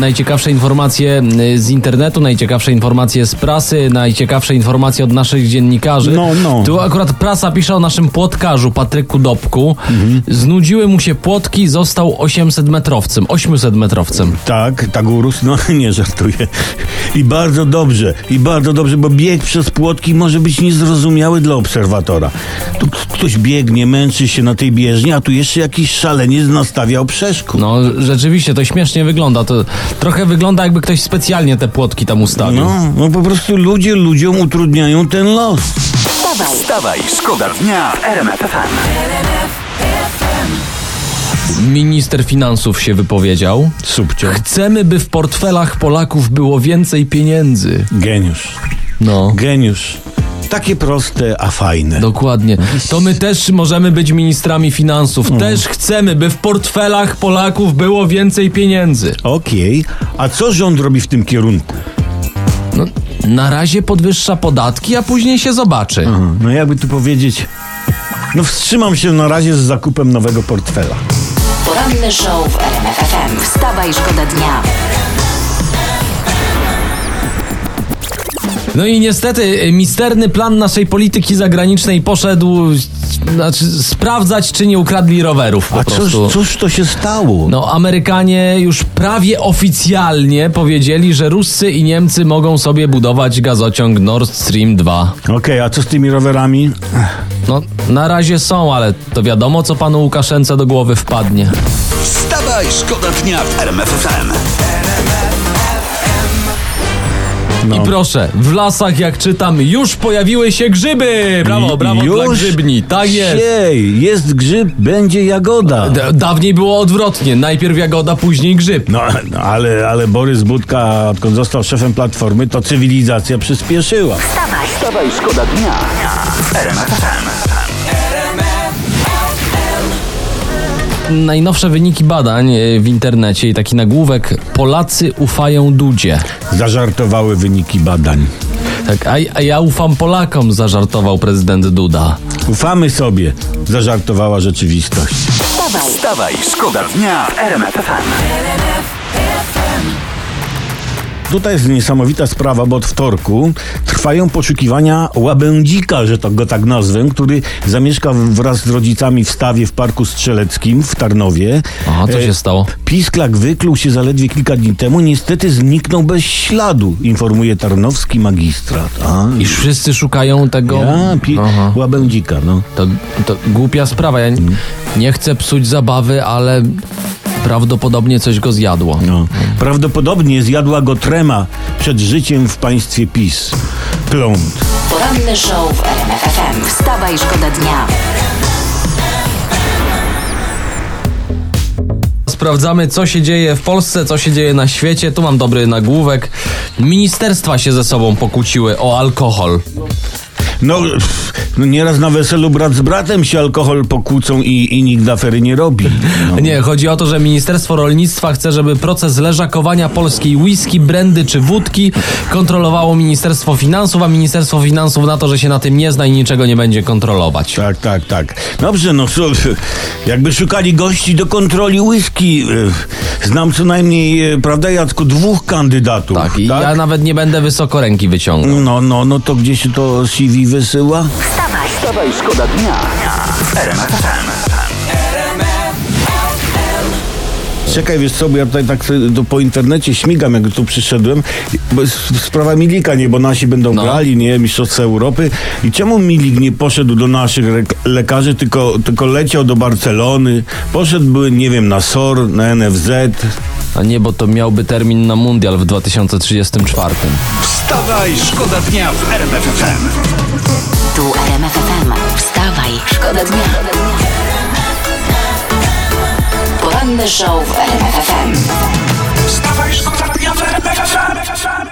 Najciekawsze informacje y, z internetu, najciekawsze informacje z prasy, najciekawsze informacje od naszych dziennikarzy. No, no. Tu akurat prasa pisze o naszym płotkarzu Patryku Dobku. Znudziły mu się płotki, został 800-metrowcem, 800-metrowcem. Tak, tak urósł, no nie żartuję. I bardzo dobrze, i bardzo dobrze, bo bieg przez płotki może być niezrozumiały dla obserwatora. Tu ktoś biegnie, męczy się na tej bieżni, a tu jeszcze jakiś szaleniec nastawiał przeszkód. No, rzeczywiście, to śmiesznie wygląda. To trochę wygląda, jakby ktoś specjalnie te płotki tam ustawił. No, no po prostu ludzie ludziom utrudniają ten los. Wstawaj, Wstawaj, szkoda dnia w RMF. Minister finansów się wypowiedział. Subcio. Chcemy, by w portfelach Polaków było więcej pieniędzy. Geniusz. No. Geniusz. Takie proste, a fajne. Dokładnie. To my też możemy być ministrami finansów. Też chcemy, by w portfelach Polaków było więcej pieniędzy. Okej, a co rząd robi w tym kierunku? No, na razie podwyższa podatki, a później się zobaczy. No jakby tu powiedzieć... No wstrzymam się na razie z zakupem nowego portfela. poranny show w RMF FM. Wstawaj, szkoda dnia. No i niestety y, misterny plan naszej polityki zagranicznej poszedł znaczy, sprawdzać, czy nie ukradli rowerów po A prostu. cóż, cóż to się stało? No, Amerykanie już prawie oficjalnie powiedzieli, że Ruscy i Niemcy mogą sobie budować gazociąg Nord Stream 2. Okej, a co z tymi rowerami? No, na razie są, ale to wiadomo, co panu Łukaszence do głowy wpadnie. Wstawaj, szkoda dnia w RMF FM. I proszę, w lasach, jak czytam, już pojawiły się grzyby! Brawo, brawo dla grzybni, tak jest! Siej, jest grzyb, będzie jagoda. D- Dawniej było odwrotnie, najpierw jagoda, później grzyb. No, no ale, ale Borys Budka, odkąd został szefem Platformy, to cywilizacja przyspieszyła. Wstawaj, Wstawaj, szkoda dnia w Najnowsze wyniki badań e, w internecie i taki nagłówek Polacy ufają Dudzie. Zażartowały wyniki badań. Tak, a, a ja ufam Polakom, zażartował prezydent Duda. Ufamy sobie, zażartowała rzeczywistość. wstawaj, Wstawaj, szkoda dnia w RMF FM. Tutaj jest niesamowita sprawa, bo od wtorku trwają poszukiwania łabędzika, że to go tak nazwę, który zamieszka wraz z rodzicami w stawie w Parku Strzeleckim w Tarnowie. A co E, się stało? Pisklak wykluł się zaledwie kilka dni temu, niestety zniknął bez śladu, informuje tarnowski magistrat. A, Iż wszyscy szukają tego. ja, pi- Aha. łabędzika, no. To, to głupia sprawa. Ja nie chcę psuć zabawy, ale prawdopodobnie coś go zjadło. no. Prawdopodobnie zjadła go trema przed życiem w państwie PiS. Pląd. poranny show w RMF FM. Wstawaj, szkoda dnia. Sprawdzamy, co się dzieje w Polsce, co się dzieje na świecie. Tu mam dobry nagłówek. Ministerstwa się ze sobą pokłóciły o alkohol. No, no nieraz na weselu brat z bratem się alkohol pokłócą i, i nikt afery nie robi. No. Nie, chodzi o to, że Ministerstwo Rolnictwa chce, żeby proces leżakowania polskiej whisky, brandy czy wódki kontrolowało Ministerstwo Finansów, a Ministerstwo Finansów na to, że się na tym nie zna i niczego nie będzie kontrolować. Tak, tak, tak. Dobrze, no jakby szukali gości do kontroli whisky. Znam co najmniej, e, prawda Jacku, dwóch kandydatów. Tak, i ja nawet nie będę wysoko ręki wyciągał. No, no, no to gdzie się to CV wysyła? Wstawaj, Wstawaj, szkoda dnia w Czekaj, wiesz co, bo ja tutaj tak po internecie śmigam, jak tu przyszedłem. Sprawa Milika, nie, bo nasi będą No. grali, nie, Mistrzostwa Europy. I czemu Milik nie poszedł do naszych lekarzy, tylko, tylko leciał do Barcelony? Poszedł, by, nie wiem, na SOR, na NFZ. A nie, bo to miałby termin na mundial w 2034. Wstawaj, szkoda dnia w RMF FM. tu RMF FM. Wstawaj, szkoda dnia. Poranny show w RMF FM. Wstawaj, szkoda w RMF FM.